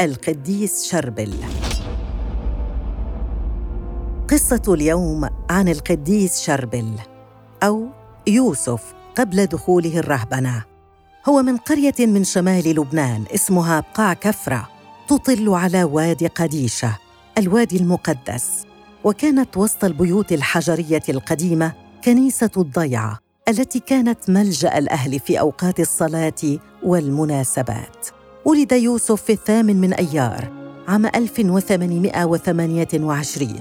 القديس شربل. قصة اليوم عن القديس شربل أو يوسف قبل دخوله الرهبنة. هو من قرية من شمال لبنان اسمها بقاع كفرة تطل على وادي قديشة الوادي المقدس. وكانت وسط البيوت الحجرية القديمة كنيسة الضيعة التي كانت ملجأ الأهل في أوقات الصلاة والمناسبات. ولد يوسف في الثامن من أيار عام 1828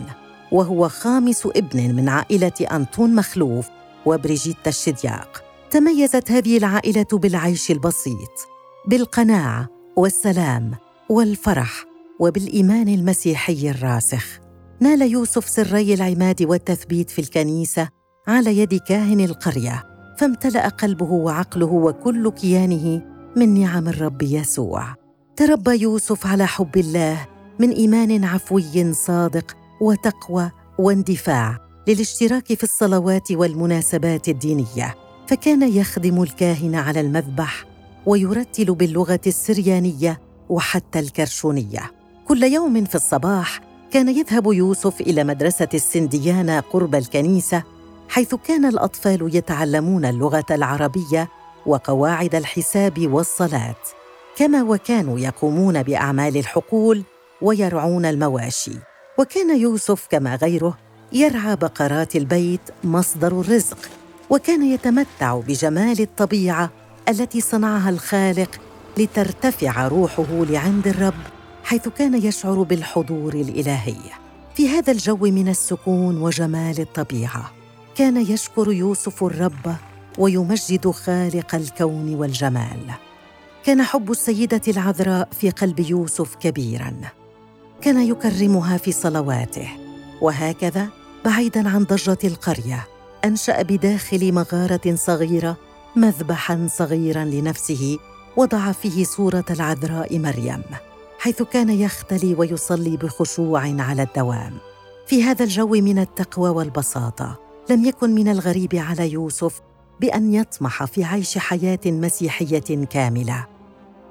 وهو خامس ابن من عائلة أنطون مخلوف وبريجيت الشدياق. تميزت هذه العائلة بالعيش البسيط بالقناعة والسلام والفرح وبالإيمان المسيحي الراسخ. نال يوسف سري العماد والتثبيت في الكنيسة على يد كاهن القرية فامتلأ قلبه وعقله وكل كيانه من نعم الرب يسوع. تربى يوسف على حب الله من إيمان عفوي صادق وتقوى واندفاع للاشتراك في الصلوات والمناسبات الدينية. فكان يخدم الكاهن على المذبح ويرتل باللغة السريانية وحتى الكرشونية. كل يوم في الصباح كان يذهب يوسف إلى مدرسة السنديانه قرب الكنيسة حيث كان الأطفال يتعلمون اللغة العربية وقواعد الحساب والصلاة كما وكانوا يقومون بأعمال الحقول ويرعون المواشي. وكان يوسف كما غيره يرعى بقرات البيت مصدر الرزق وكان يتمتع بجمال الطبيعة التي صنعها الخالق لترتفع روحه لعند الرب حيث كان يشعر بالحضور الإلهي. في هذا الجو من السكون وجمال الطبيعة كان يشكر يوسف الرب ويمجد خالق الكون والجمال. كان حب السيدة العذراء في قلب يوسف كبيرا. كان يكرمها في صلواته. وهكذا بعيدا عن ضجة القرية أنشأ بداخل مغارة صغيرة مذبحا صغيرا لنفسه وضع فيه صورة العذراء مريم حيث كان يختلي ويصلي بخشوع على الدوام. في هذا الجو من التقوى والبساطة لم يكن من الغريب على يوسف بأن يطمح في عيش حياة مسيحية كاملة.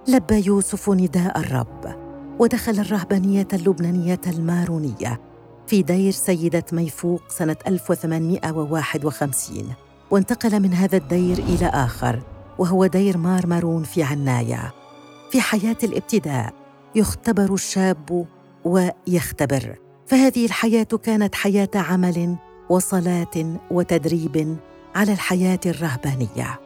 لبى يوسف نداء الرب ودخل الرهبانية اللبنانية المارونية في دير سيدة ميفوق سنة 1851 وانتقل من هذا الدير إلى آخر وهو دير مارمرون في عناية. في حياة الابتداء يختبر الشاب ويختبر. فهذه الحياة كانت حياة عمل وصلاة وتدريب على الحياة الرهبانية.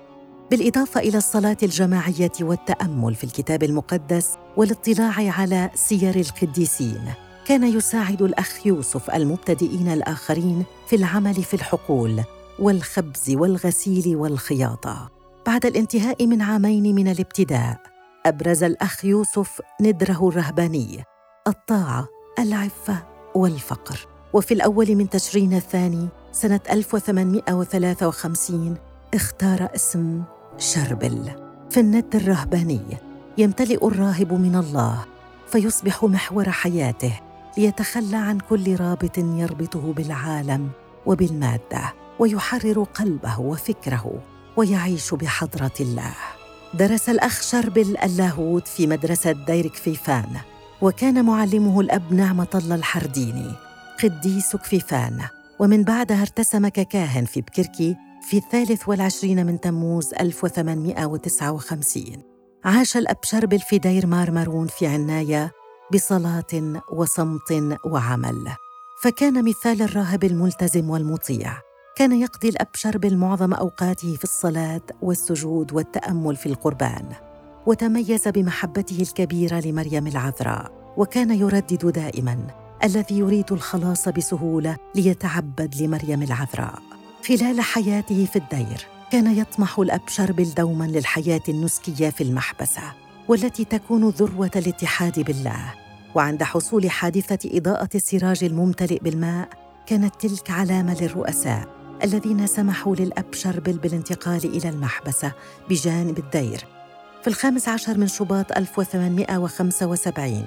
بالإضافة إلى الصلاة الجماعية والتأمل في الكتاب المقدس والاطلاع على سير القديسين كان يساعد الأخ يوسف المبتدئين الآخرين في العمل في الحقول والخبز والغسيل والخياطة. بعد الانتهاء من عامين من الابتداء أبرز الأخ يوسف ندره الرهباني الطاعة العفة والفقر. وفي الأول من تشرين الثاني سنة 1853 اختار اسم شربل. في الند الرهباني يمتلئ الراهب من الله فيصبح محور حياته ليتخلى عن كل رابط يربطه بالعالم وبالمادة ويحرر قلبه وفكره ويعيش بحضرة الله. درس الأخ شربل اللاهوت في مدرسة دير كفيفان وكان معلمه الأب نعمة الله الحرديني قديس كفيفان. ومن بعدها ارتسم ككاهن في بكركي في الثالث والعشرين من تموز 1859 عاش الأب شربل في دير مارمرون في عناية بصلاة وصمت وعمل. فكان مثال الراهب الملتزم والمطيع. كان يقضي الأب شربل معظم أوقاته في الصلاة والسجود والتأمل في القربان. وتميز بمحبته الكبيرة لمريم العذراء وكان يردد دائما. الذي يريد الخلاص بسهولة ليتعبد لمريم العذراء. خلال حياته في الدير كان يطمح الاب شربل دوما للحياة النسكية في المحبسة والتي تكون ذروة الاتحاد بالله. وعند حصول حادثة إضاءة السراج الممتلئ بالماء كانت تلك علامة للرؤساء الذين سمحوا للاب شربل بالانتقال إلى المحبسة بجانب الدير. في الخامس عشر من شباط 1875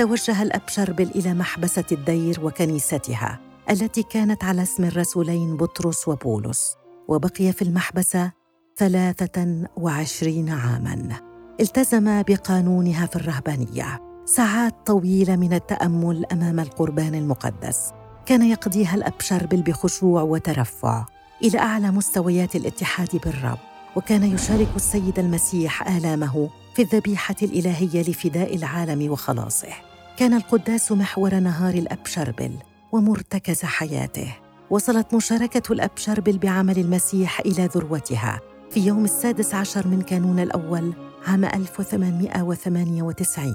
توجه الأب شربل إلى محبسة الدير وكنيستها التي كانت على اسم الرسولين بطرس وبولس وبقي في المحبسة ثلاثة وعشرين عاماً. التزم بقانونها في الرهبانية. ساعات طويلة من التأمل أمام القربان المقدس. كان يقضيها الاب شربل بخشوع وترفع إلى أعلى مستويات الاتحاد بالرب وكان يشارك السيد المسيح آلامه في الذبيحة الإلهية لفداء العالم وخلاصه. كان القداس محور نهار الاب شربل ومرتكز حياته وصلت مشاركة الأب شربل بعمل المسيح إلى ذروتها. في يوم السادس عشر من كانون الأول عام 1898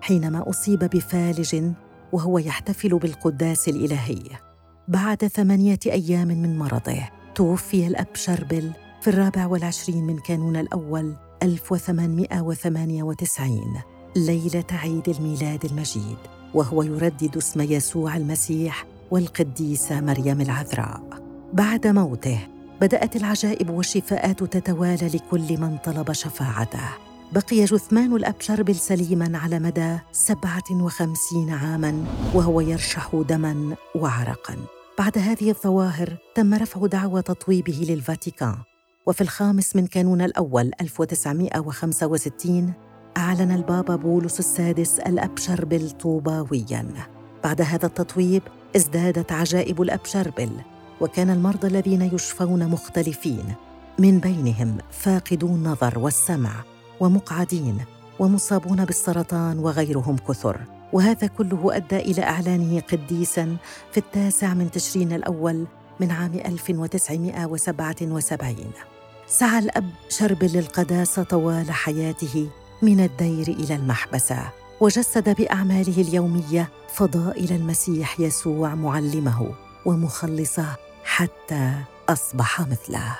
حينما أصيب بفالج وهو يحتفل بالقداس الإلهي. بعد ثمانية أيام من مرضه توفي الأب شربل في الرابع والعشرين من كانون الأول 1898 ليلة عيد الميلاد المجيد وهو يردد اسم يسوع المسيح والقديسة مريم العذراء. بعد موته بدأت العجائب والشفاءات تتوالى لكل من طلب شفاعته. بقي جثمان الأب شربل سليما على مدى 57 عاما وهو يرشح دما وعرقا. بعد هذه الظواهر تم رفع دعوى تطويبه للفاتيكان. وفي الخامس من كانون الأول 1965 أعلن البابا بولس السادس الأبشر بالطوباويا بعد هذا التطويب ازدادت عجائب الأبشربل وكان المرضى الذين يشفون مختلفين. من بينهم فاقدو النظر والسمع ومقعدين ومصابون بالسرطان وغيرهم كثر. وهذا كله أدى إلى إعلانه قديساً في التاسع من تشرين الأول من عام 1977 سعى الأب شربل للقداسة طوال حياته من الدير إلى المحبسة وجسد بأعماله اليومية فضائل المسيح يسوع معلمه ومخلصه حتى أصبح مثله.